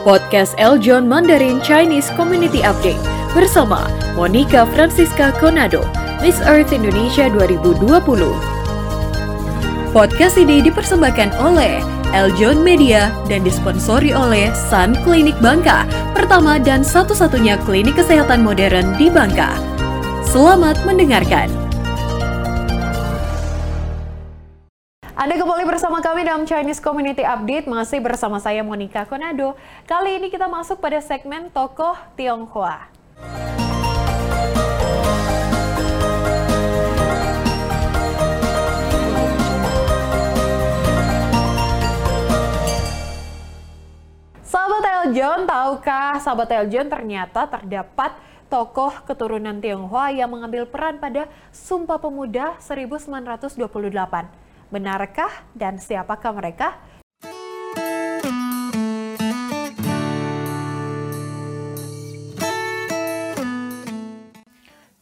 podcast Eljon Mandarin Chinese Community Update bersama Monica Francisca Conado, Miss Earth Indonesia 2020. Podcast ini dipersembahkan oleh Eljon Media dan disponsori oleh Sun Klinik Bangka, pertama dan satu-satunya klinik kesehatan modern di Bangka. Selamat mendengarkan. Anda kembali bersama kami dalam Chinese Community Update, masih bersama saya Monica Konado. Kali ini kita masuk pada segmen tokoh Tionghoa. Sahabat Eljon, tahukah sahabat Eljon ternyata terdapat tokoh keturunan Tionghoa yang mengambil peran pada Sumpah Pemuda 1928. Benarkah dan siapakah mereka?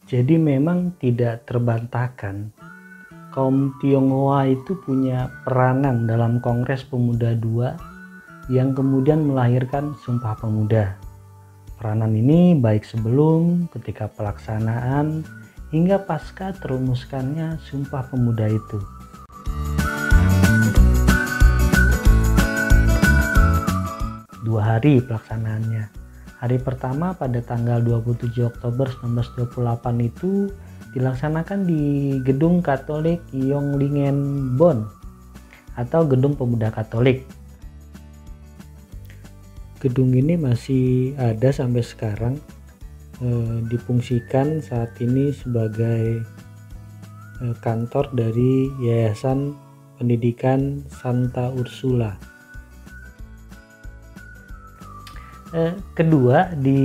Jadi memang tidak terbantahkan kaum Tionghoa itu punya peranan dalam Kongres Pemuda II yang kemudian melahirkan Sumpah Pemuda. Peranan ini baik sebelum, ketika pelaksanaan, hingga pasca terumuskannya Sumpah Pemuda itu. Dua hari pelaksanaannya. Hari pertama pada tanggal 27 Oktober 1928 itu dilaksanakan di Gedung Katolik Yonglingen Bonn atau Gedung Pemuda Katolik. Gedung ini masih ada sampai sekarang e, difungsikan saat ini sebagai e, kantor dari Yayasan Pendidikan Santa Ursula eh, kedua di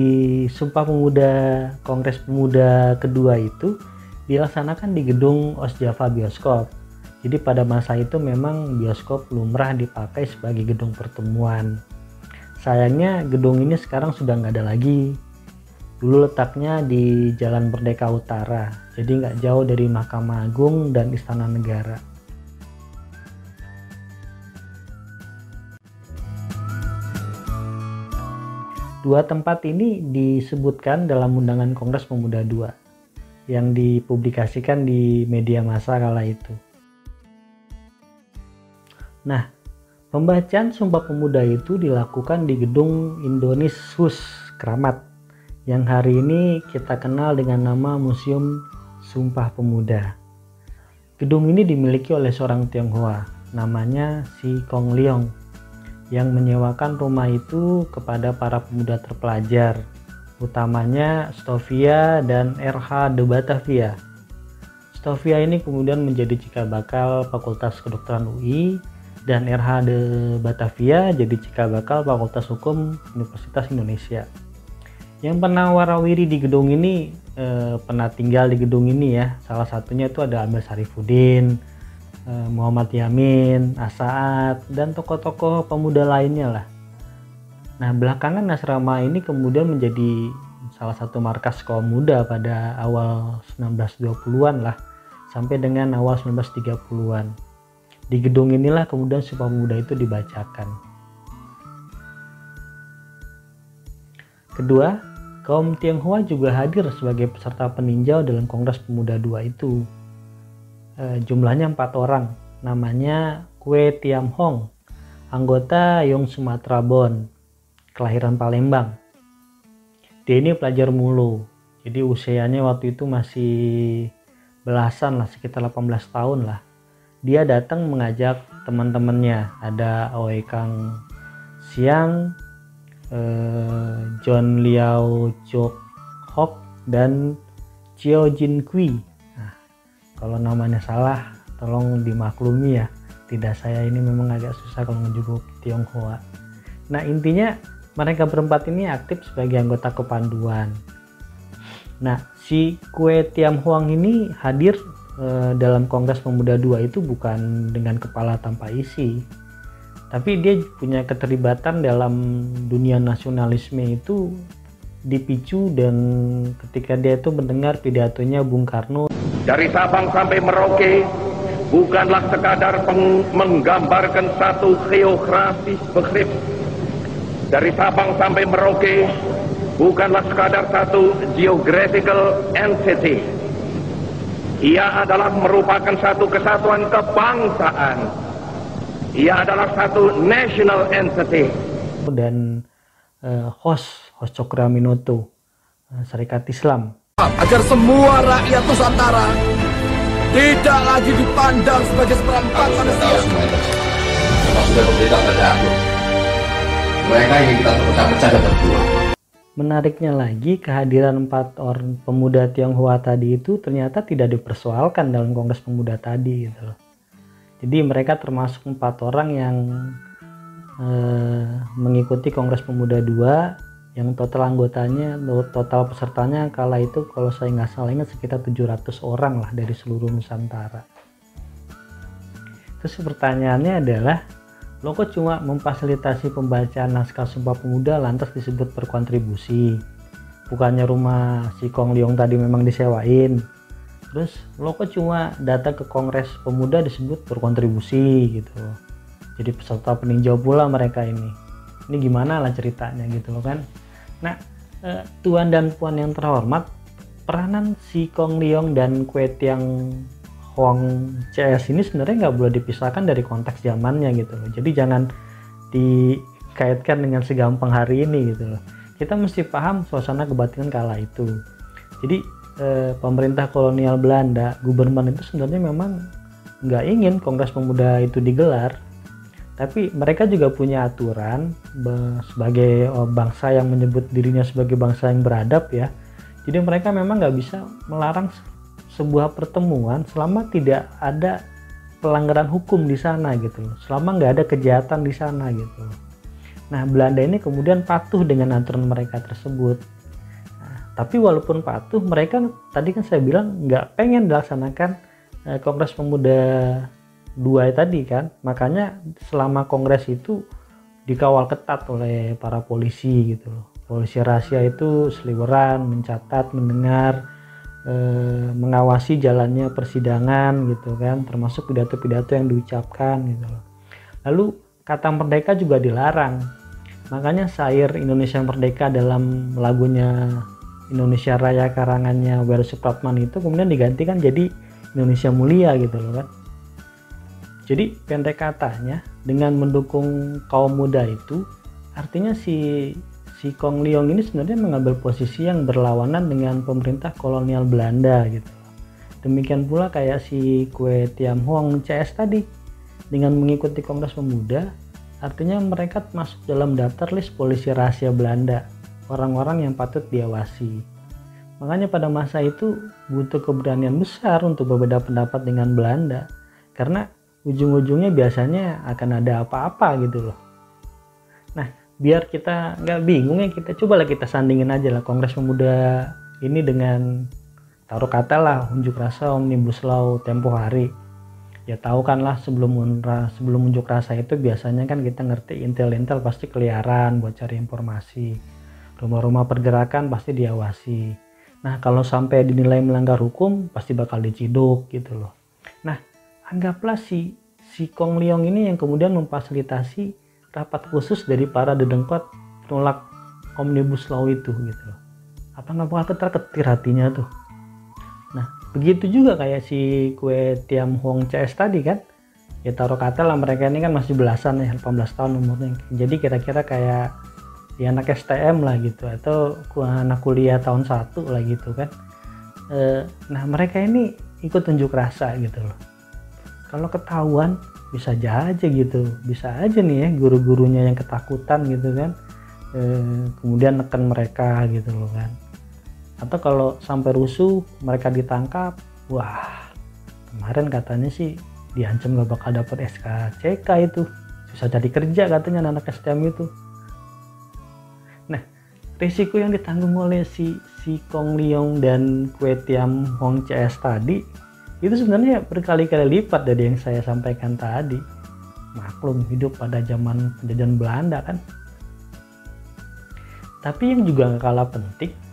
Sumpah Pemuda Kongres Pemuda kedua itu dilaksanakan di gedung Osjava Bioskop. Jadi pada masa itu memang bioskop lumrah dipakai sebagai gedung pertemuan. Sayangnya gedung ini sekarang sudah nggak ada lagi. Dulu letaknya di Jalan Merdeka Utara, jadi nggak jauh dari Mahkamah Agung dan Istana Negara. Dua tempat ini disebutkan dalam undangan Kongres Pemuda II yang dipublikasikan di media massa kala itu. Nah, pembacaan Sumpah Pemuda itu dilakukan di gedung Indonesius Kramat yang hari ini kita kenal dengan nama Museum Sumpah Pemuda. Gedung ini dimiliki oleh seorang Tionghoa, namanya Si Kong Leong yang menyewakan rumah itu kepada para pemuda terpelajar, utamanya Stovia dan RH de Batavia. Stovia ini kemudian menjadi cikal bakal Fakultas Kedokteran UI dan RH de Batavia jadi cikal bakal Fakultas Hukum Universitas Indonesia. Yang pernah warawiri di gedung ini eh, pernah tinggal di gedung ini ya. Salah satunya itu ada Amir Sarifudin, Muhammad Yamin, Asaat, dan tokoh-tokoh pemuda lainnya lah. Nah belakangan asrama ini kemudian menjadi salah satu markas kaum muda pada awal 1920-an lah sampai dengan awal 1930-an. Di gedung inilah kemudian Sumpah Pemuda itu dibacakan. Kedua, kaum Tionghoa juga hadir sebagai peserta peninjau dalam Kongres Pemuda II itu eh, jumlahnya empat orang. Namanya Kue Tiam Hong anggota Yong Sumatera Bon kelahiran Palembang. Dia ini pelajar mulu. Jadi usianya waktu itu masih belasan lah sekitar 18 tahun lah. Dia datang mengajak teman-temannya. Ada Oe Kang Siang eh, John Liao Chok Hok dan Chiao Jin Kui kalau namanya salah tolong dimaklumi ya. Tidak saya ini memang agak susah kalau menjenguk Tionghoa. Nah intinya mereka berempat ini aktif sebagai anggota kepanduan. Nah si Kue Tiam Huang ini hadir e, dalam Kongres Pemuda II itu bukan dengan kepala tanpa isi. Tapi dia punya keterlibatan dalam dunia nasionalisme itu dipicu dan ketika dia itu mendengar pidatonya Bung Karno dari Sabang sampai Merauke bukanlah sekadar menggambarkan satu geografis begrip dari Sabang sampai Merauke bukanlah sekadar satu geographical entity. Ia adalah merupakan satu kesatuan kebangsaan. Ia adalah satu national entity. Dan uh, host, host Cokraminoto, uh, Serikat Islam. Agar semua rakyat Nusantara tidak lagi dipandang sebagai seperempat manusia. Sudah pemerintah pada aku. Mereka ingin kita terpecah-pecah dan terbuang. Menariknya lagi, kehadiran empat orang pemuda Tionghoa tadi itu ternyata tidak dipersoalkan dalam Kongres Pemuda tadi. Gitu. Jadi mereka termasuk empat orang yang eh, mengikuti Kongres Pemuda 2 yang total anggotanya, total pesertanya kala itu kalau saya nggak salah ingat sekitar 700 orang lah dari seluruh Nusantara. Terus pertanyaannya adalah lo kok cuma memfasilitasi pembacaan naskah Sumpah Pemuda lantas disebut berkontribusi? Bukannya rumah si Kong Leong tadi memang disewain. Terus lo kok cuma datang ke Kongres Pemuda disebut berkontribusi gitu? Jadi peserta peninjau pula mereka ini. Ini gimana lah ceritanya gitu loh kan nah eh, tuan dan puan yang terhormat peranan si Kong Leong dan Kue Tiang Huang CS ini sebenarnya nggak boleh dipisahkan dari konteks zamannya gitu loh. Jadi jangan dikaitkan dengan segampang hari ini gitu loh. Kita mesti paham suasana kebatinan kala itu. Jadi eh, pemerintah kolonial Belanda, gubernur itu sebenarnya memang nggak ingin Kongres Pemuda itu digelar. Tapi mereka juga punya aturan sebagai oh, bangsa yang menyebut dirinya sebagai bangsa yang beradab ya. Jadi mereka memang nggak bisa melarang sebuah pertemuan selama tidak ada pelanggaran hukum di sana gitu loh. Selama nggak ada kejahatan di sana gitu loh. Nah Belanda ini kemudian patuh dengan aturan mereka tersebut. Nah, tapi walaupun patuh mereka tadi kan saya bilang nggak pengen dilaksanakan eh, Kongres Pemuda dua tadi kan makanya selama kongres itu dikawal ketat oleh para polisi gitu loh polisi rahasia itu seliweran mencatat mendengar eh, mengawasi jalannya persidangan gitu kan termasuk pidato-pidato yang diucapkan gitu loh. Lalu kata merdeka juga dilarang. Makanya syair Indonesia Merdeka dalam lagunya Indonesia Raya karangannya Weru Supratman itu kemudian digantikan jadi Indonesia Mulia gitu loh kan. Jadi pendek katanya dengan mendukung kaum muda itu artinya si si Kong Leong ini sebenarnya mengambil posisi yang berlawanan dengan pemerintah kolonial Belanda gitu. Demikian pula kayak si Kue Tiam Hong CS tadi dengan mengikuti Kongres Pemuda, artinya mereka masuk dalam daftar list polisi rahasia Belanda, orang-orang yang patut diawasi. Makanya pada masa itu butuh keberanian besar untuk berbeda pendapat dengan Belanda, karena ujung-ujungnya biasanya akan ada apa-apa gitu loh. Biar kita nggak bingung ya kita coba lah kita sandingin aja lah Kongres Pemuda ini dengan taruh kata lah unjuk rasa omnibus law tempo hari. Ya tahu kan lah sebelum unra sebelum unjuk rasa itu biasanya kan kita ngerti intel-intel pasti keliaran buat cari informasi. Rumah-rumah pergerakan pasti diawasi. Nah kalau sampai dinilai melanggar hukum pasti bakal diciduk gitu loh. Nah anggaplah si si Kong Leong ini yang kemudian memfasilitasi rapat khusus dari para dedengkot penolak omnibus law itu gitu loh. Apa nggak bakal terketir hatinya tuh? Nah begitu juga kayak si kue Tiam Hong CS tadi kan? Ya taruh kata lah mereka ini kan masih belasan ya 18 tahun umurnya. Jadi kira-kira kayak ya anak STM lah gitu atau anak kuliah tahun satu lah gitu kan? E, nah mereka ini ikut unjuk rasa gitu loh kalau ketahuan bisa aja gitu. Bisa aja nih ya guru-gurunya yang ketakutan gitu kan. E, kemudian neken mereka gitu loh kan. Atau kalau sampai rusuh mereka ditangkap wah kemarin katanya sih diancam gak bakal dapat SKCK itu. Susah jadi kerja katanya anak STM itu. Nah risiko yang ditanggung oleh si si Kong Leong dan Kue Tiam Hong CS tadi itu sebenarnya berkali-kali lipat dari yang saya sampaikan tadi. Maklum hidup pada zaman penjajahan Belanda kan? Tapi yang juga gak kalah penting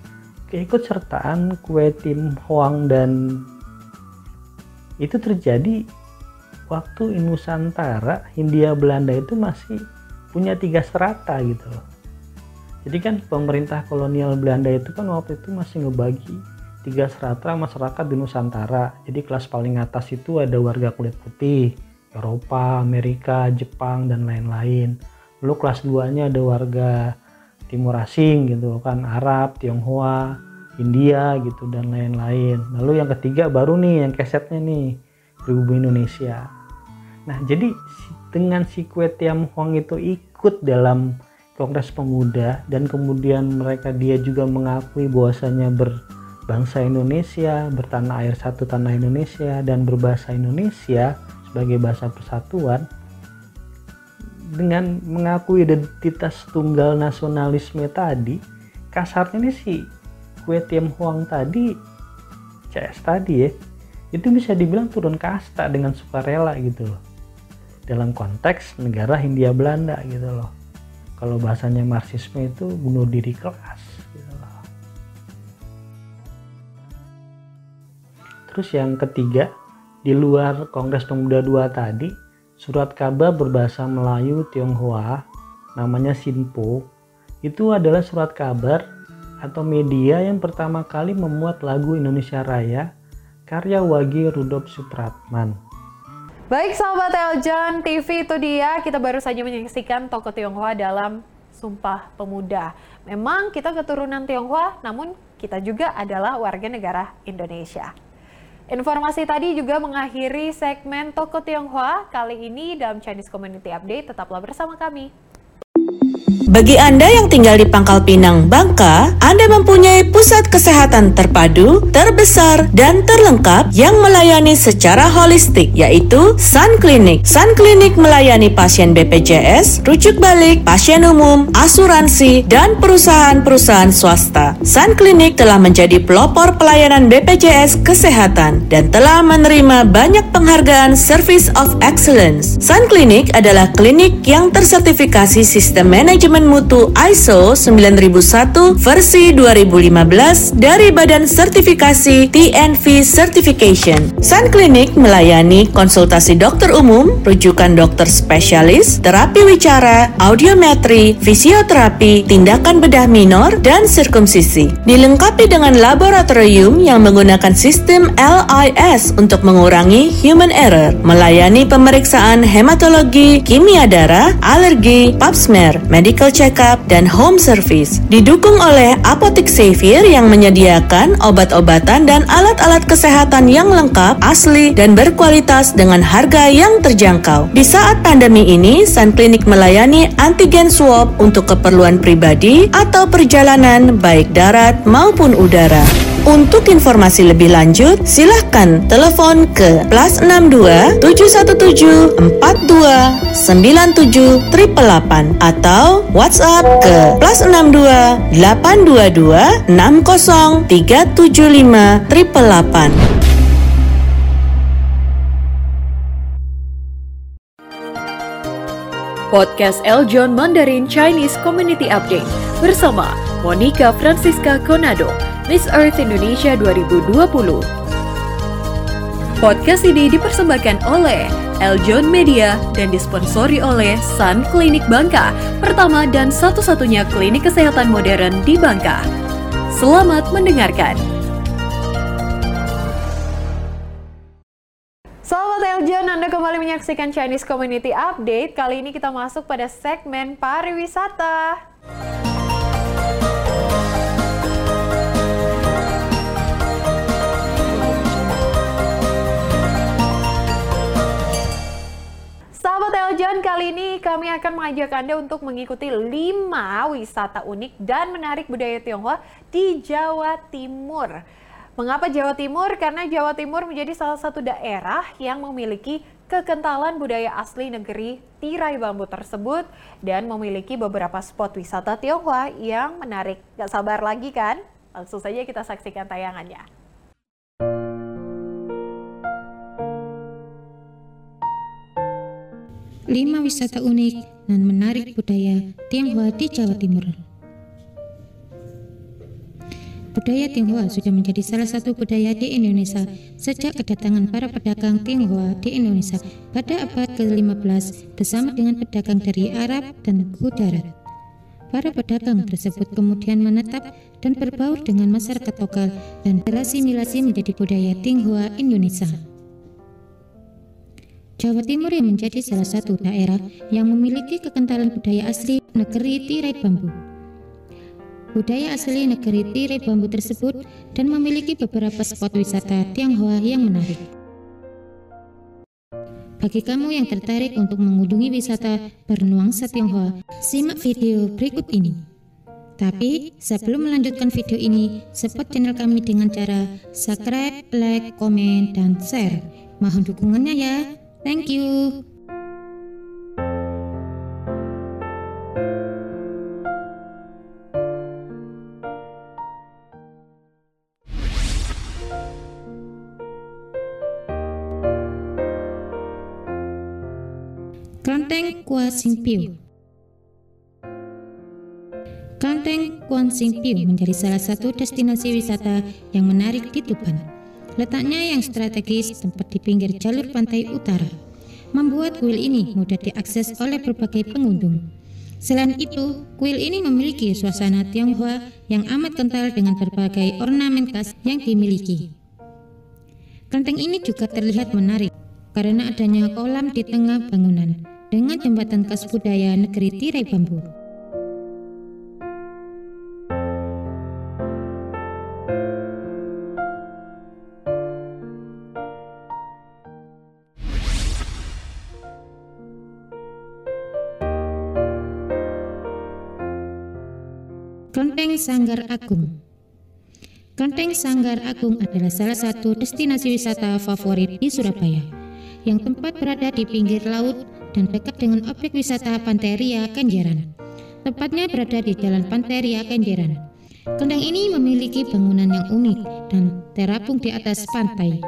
keikut sertaan kue tim Hoang dan itu terjadi waktu Nusantara Hindia Belanda itu masih punya tiga strata gitu loh. Jadi kan pemerintah kolonial Belanda itu kan waktu itu masih ngebagi tiga strata masyarakat di Nusantara. Jadi kelas paling atas itu ada warga kulit putih, Eropa, Amerika, Jepang, dan lain-lain. Lalu kelas 2-nya ada warga timur asing gitu kan, Arab, Tionghoa, India gitu dan lain-lain. Lalu yang ketiga baru nih yang kesetnya nih, pribumi Indonesia. Nah, jadi dengan si Kue Tiam Hong itu ikut dalam Kongres Pemuda dan kemudian mereka dia juga mengakui bahwasanya berbangsa Indonesia, bertanah air satu tanah Indonesia dan berbahasa Indonesia sebagai bahasa persatuan dengan mengakui identitas tunggal nasionalisme tadi kasarnya ini si kue tiam huang tadi CS tadi ya itu bisa dibilang turun kasta dengan sukarela gitu loh. Dalam konteks negara Hindia Belanda gitu loh. Kalau bahasanya marxisme itu bunuh diri kelas terus yang ketiga di luar Kongres Pemuda II tadi surat kabar berbahasa Melayu Tionghoa namanya Sinpo itu adalah surat kabar atau media yang pertama kali memuat lagu Indonesia Raya karya Wage Rudolf Supratman. Baik sahabat Eljon TV itu dia kita baru saja menyaksikan toko Tionghoa dalam Sumpah Pemuda. Memang kita keturunan Tionghoa namun kita juga adalah warga negara Indonesia. Informasi tadi juga mengakhiri segmen Toko Tionghoa kali ini dalam Chinese Community Update. Tetaplah bersama kami. Bagi Anda yang tinggal di Pangkal Pinang, Bangka, Anda mempunyai pusat kesehatan terpadu, terbesar, dan terlengkap yang melayani secara holistik, yaitu Sun Clinic. Sun Clinic melayani pasien BPJS, rujuk balik, pasien umum, asuransi, dan perusahaan-perusahaan swasta. Sun Clinic telah menjadi pelopor pelayanan BPJS kesehatan dan telah menerima banyak penghargaan Service of Excellence. Sun Clinic adalah klinik yang tersertifikasi sistem manajemen Mutu ISO 9001 versi 2015 dari Badan Sertifikasi TNV Certification. Sun Clinic melayani konsultasi dokter umum, rujukan dokter spesialis, terapi wicara, audiometri, fisioterapi, tindakan bedah minor, dan sirkumsisi. Dilengkapi dengan laboratorium yang menggunakan sistem LIS untuk mengurangi human error, melayani pemeriksaan hematologi, kimia darah, alergi, pap smear, medical check-up, dan home service. Didukung oleh Apotek Xavier yang menyediakan obat-obatan dan alat-alat kesehatan yang lengkap, asli, dan berkualitas dengan harga yang terjangkau. Di saat pandemi ini, Sun Clinic melayani antigen swab untuk keperluan pribadi atau perjalanan baik darat maupun udara. Untuk informasi lebih lanjut, silahkan telepon ke plus 62 717 42 97 888 atau WhatsApp ke plus 62 822 60 375 888. Podcast Eljon Mandarin Chinese Community Update bersama Monica Francisca Conado, Miss Earth Indonesia 2020. Podcast ini dipersembahkan oleh Eljon Media dan disponsori oleh Sun Klinik Bangka, pertama dan satu-satunya klinik kesehatan modern di Bangka. Selamat mendengarkan. Sahabat Eljon, Anda kembali menyaksikan Chinese Community Update. Kali ini kita masuk pada segmen pariwisata. Eljon, kali ini kami akan mengajak Anda untuk mengikuti 5 wisata unik dan menarik budaya Tionghoa di Jawa Timur. Mengapa Jawa Timur? Karena Jawa Timur menjadi salah satu daerah yang memiliki kekentalan budaya asli negeri tirai bambu tersebut dan memiliki beberapa spot wisata Tionghoa yang menarik. Gak sabar lagi kan? Langsung saja kita saksikan tayangannya. Lima wisata unik dan menarik budaya Tionghoa di Jawa Timur. Budaya Tionghoa sudah menjadi salah satu budaya di Indonesia sejak kedatangan para pedagang Tionghoa di Indonesia pada abad ke-15 bersama dengan pedagang dari Arab dan Gujarat. para pedagang tersebut kemudian menetap dan berbaur dengan masyarakat lokal dan terasimilasi menjadi budaya Tionghoa Indonesia. Jawa Timur yang menjadi salah satu daerah yang memiliki kekentalan budaya asli negeri tirai bambu. Budaya asli negeri tirai bambu tersebut dan memiliki beberapa spot wisata Tionghoa yang menarik. Bagi kamu yang tertarik untuk mengunjungi wisata bernuansa Tionghoa, simak video berikut ini. Tapi sebelum melanjutkan video ini, support channel kami dengan cara subscribe, like, komen, dan share. Mohon dukungannya ya. Thank you. Klenteng Kua Singpiu Klenteng Kuan Singpiu menjadi salah satu destinasi wisata yang menarik di Tuban. Letaknya yang strategis tempat di pinggir jalur pantai utara, membuat kuil ini mudah diakses oleh berbagai pengunjung. Selain itu, kuil ini memiliki suasana Tionghoa yang amat kental dengan berbagai ornamen khas yang dimiliki. Kelenteng ini juga terlihat menarik karena adanya kolam di tengah bangunan dengan jembatan khas budaya negeri tirai bambu. Sanggar Agung Kelenteng Sanggar Agung adalah salah satu destinasi wisata favorit di Surabaya yang tempat berada di pinggir laut dan dekat dengan objek wisata Pantai Ria Kenjeran. Tepatnya berada di Jalan Pantai Ria Kenjeran. Kelenteng ini memiliki bangunan yang unik dan terapung di atas pantai.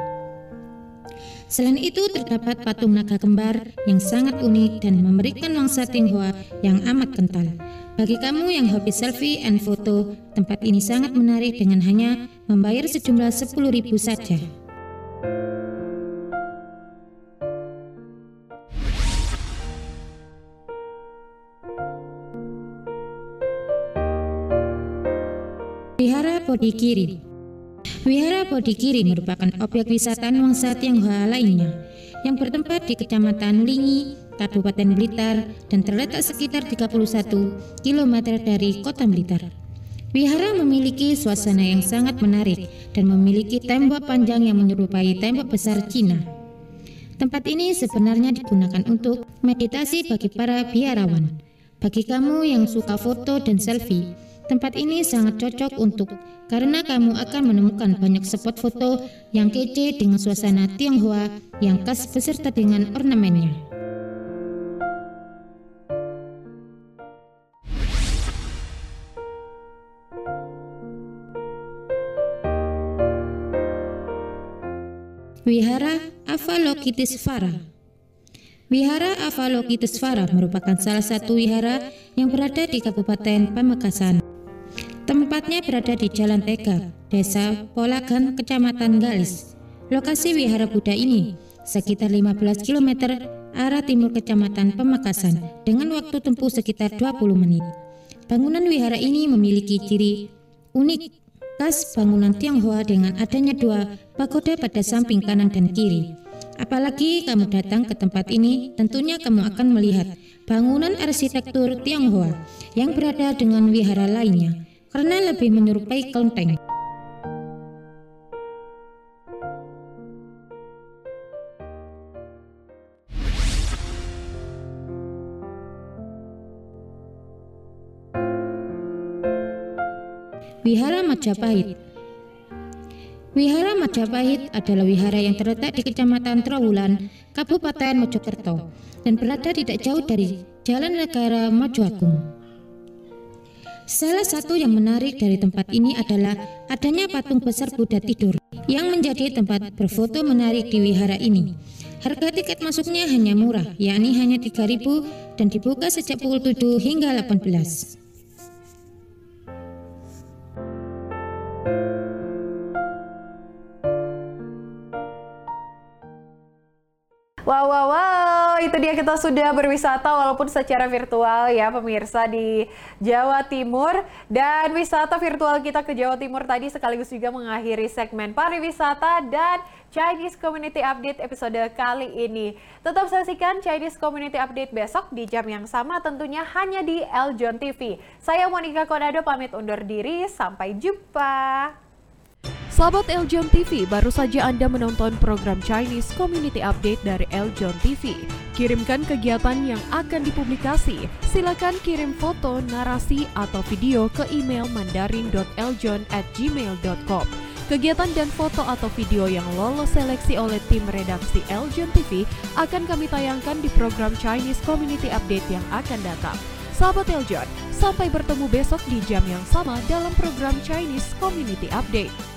Selain itu terdapat patung naga kembar yang sangat unik dan memberikan nuansa Tionghoa yang amat kental. Bagi kamu yang hobi selfie and foto, tempat ini sangat menarik dengan hanya membayar sejumlah 10.000 saja. Wihara Podikiri Wihara Podikiri merupakan objek wisata nuansa Tionghoa lainnya yang bertempat di Kecamatan Lingi, Kabupaten Blitar dan terletak sekitar 31 km dari kota Blitar. Wihara memiliki suasana yang sangat menarik dan memiliki tembok panjang yang menyerupai tembok besar Cina. Tempat ini sebenarnya digunakan untuk meditasi bagi para biarawan. Bagi kamu yang suka foto dan selfie, tempat ini sangat cocok untuk karena kamu akan menemukan banyak spot foto yang kece dengan suasana Tionghoa yang khas beserta dengan ornamennya. Wihara Avalokitesvara Wihara Avalokitesvara merupakan salah satu wihara yang berada di Kabupaten Pamekasan. Tempatnya berada di Jalan Tega, Desa Polagan, Kecamatan Galis. Lokasi wihara Buddha ini sekitar 15 km arah timur Kecamatan Pamekasan dengan waktu tempuh sekitar 20 menit. Bangunan wihara ini memiliki ciri unik khas bangunan Tionghoa dengan adanya dua pagoda pada samping kanan dan kiri. Apalagi kamu datang ke tempat ini, tentunya kamu akan melihat bangunan arsitektur Tionghoa yang berada dengan wihara lainnya, karena lebih menyerupai kelenteng. Majapahit Wihara Majapahit adalah wihara yang terletak di Kecamatan Trawulan, Kabupaten Mojokerto, dan berada tidak jauh dari Jalan Negara Mojoagung. Salah satu yang menarik dari tempat ini adalah adanya patung besar Buddha tidur yang menjadi tempat berfoto menarik di wihara ini. Harga tiket masuknya hanya murah, yakni hanya 3000 dan dibuka sejak pukul 7 hingga 18. Wow, wow, wow, itu dia kita sudah berwisata walaupun secara virtual ya pemirsa di Jawa Timur dan wisata virtual kita ke Jawa Timur tadi sekaligus juga mengakhiri segmen pariwisata dan Chinese Community Update episode kali ini. Tetap saksikan Chinese Community Update besok di jam yang sama tentunya hanya di Eljon TV. Saya Monica Konado pamit undur diri, sampai jumpa. Sahabat Eljon TV, baru saja Anda menonton program Chinese Community Update dari Eljon TV. Kirimkan kegiatan yang akan dipublikasi. Silakan kirim foto, narasi, atau video ke email mandarin.eljon@gmail.com. Kegiatan dan foto atau video yang lolos seleksi oleh tim redaksi Eljon TV akan kami tayangkan di program Chinese Community Update yang akan datang. Sahabat Eljon, sampai bertemu besok di jam yang sama dalam program Chinese Community Update.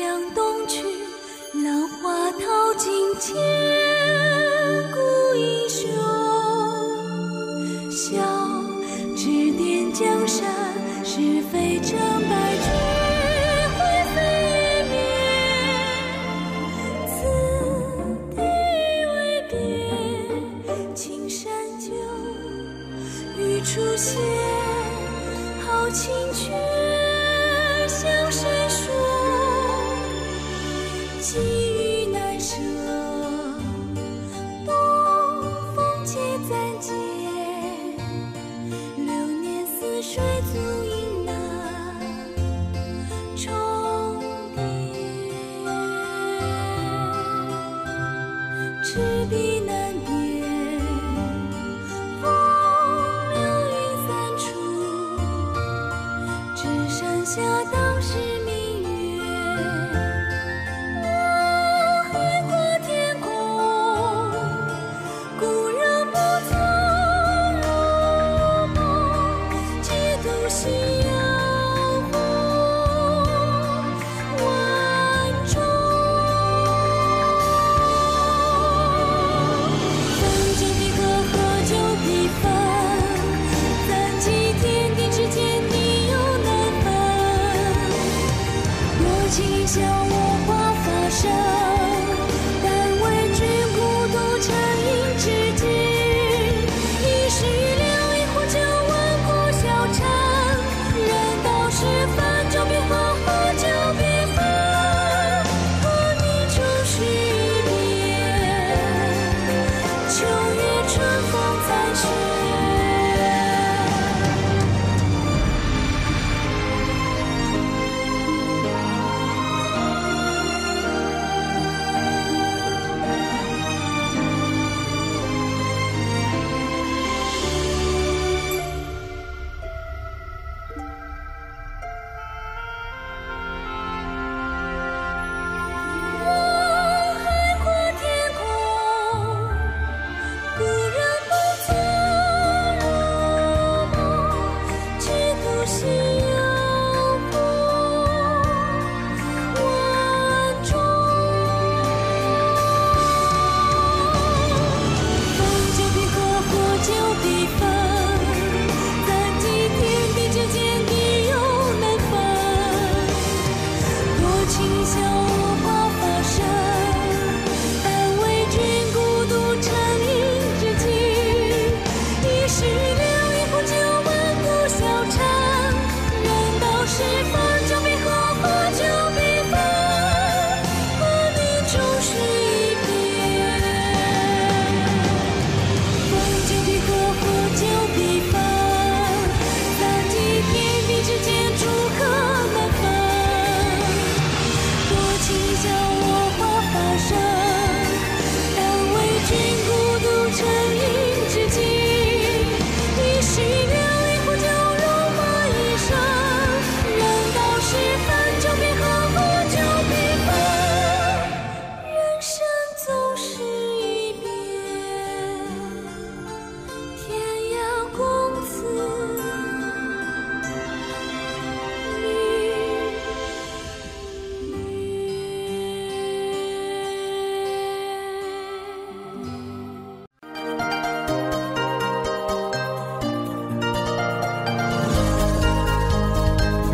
江东去浪花淘尽千 to be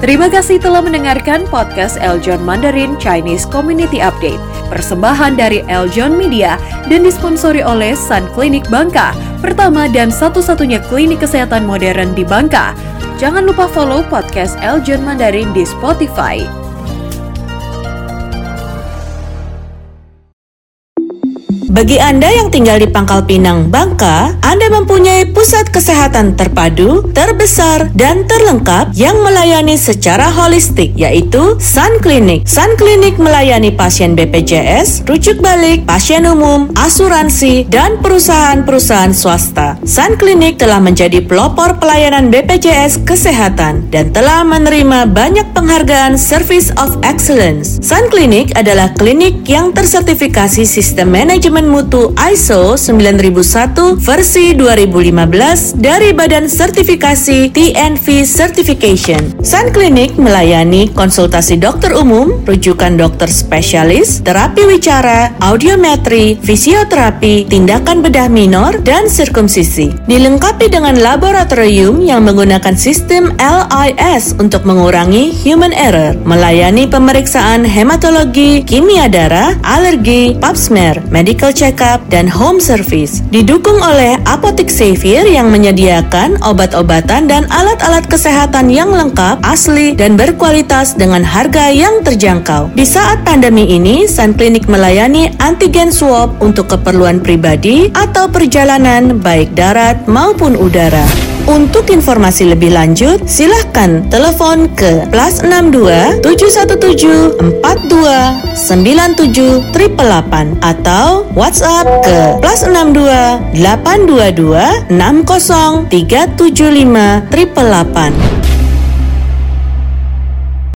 Terima kasih telah mendengarkan podcast Eljon Mandarin Chinese Community Update. Persembahan dari Eljon Media dan disponsori oleh Sun Clinic Bangka, pertama dan satu-satunya klinik kesehatan modern di Bangka. Jangan lupa follow podcast Eljon Mandarin di Spotify. Bagi Anda yang tinggal di Pangkal Pinang, Bangka, Anda mempunyai pusat kesehatan terpadu, terbesar, dan terlengkap yang melayani secara holistik, yaitu Sun Clinic. Sun Clinic melayani pasien BPJS, rujuk balik, pasien umum, asuransi, dan perusahaan-perusahaan swasta. Sun Clinic telah menjadi pelopor pelayanan BPJS kesehatan dan telah menerima banyak penghargaan Service of Excellence. Sun Clinic adalah klinik yang tersertifikasi sistem manajemen mutu ISO 9001 versi 2015 dari Badan Sertifikasi TNV Certification. Sun Clinic melayani konsultasi dokter umum, rujukan dokter spesialis, terapi wicara, audiometri, fisioterapi, tindakan bedah minor, dan sirkumsisi. Dilengkapi dengan laboratorium yang menggunakan sistem LIS untuk mengurangi human error, melayani pemeriksaan hematologi, kimia darah, alergi, pap smear, medical check-up, dan home service. Didukung oleh Apotek Xavier yang menyediakan obat-obatan dan alat-alat kesehatan yang lengkap, asli, dan berkualitas dengan harga yang terjangkau. Di saat pandemi ini, Sun Clinic melayani antigen swab untuk keperluan pribadi atau perjalanan baik darat maupun udara. Untuk informasi lebih lanjut, silahkan telepon ke plus 62 717 42 97 888 atau WhatsApp ke plus 62 822 60 375 888.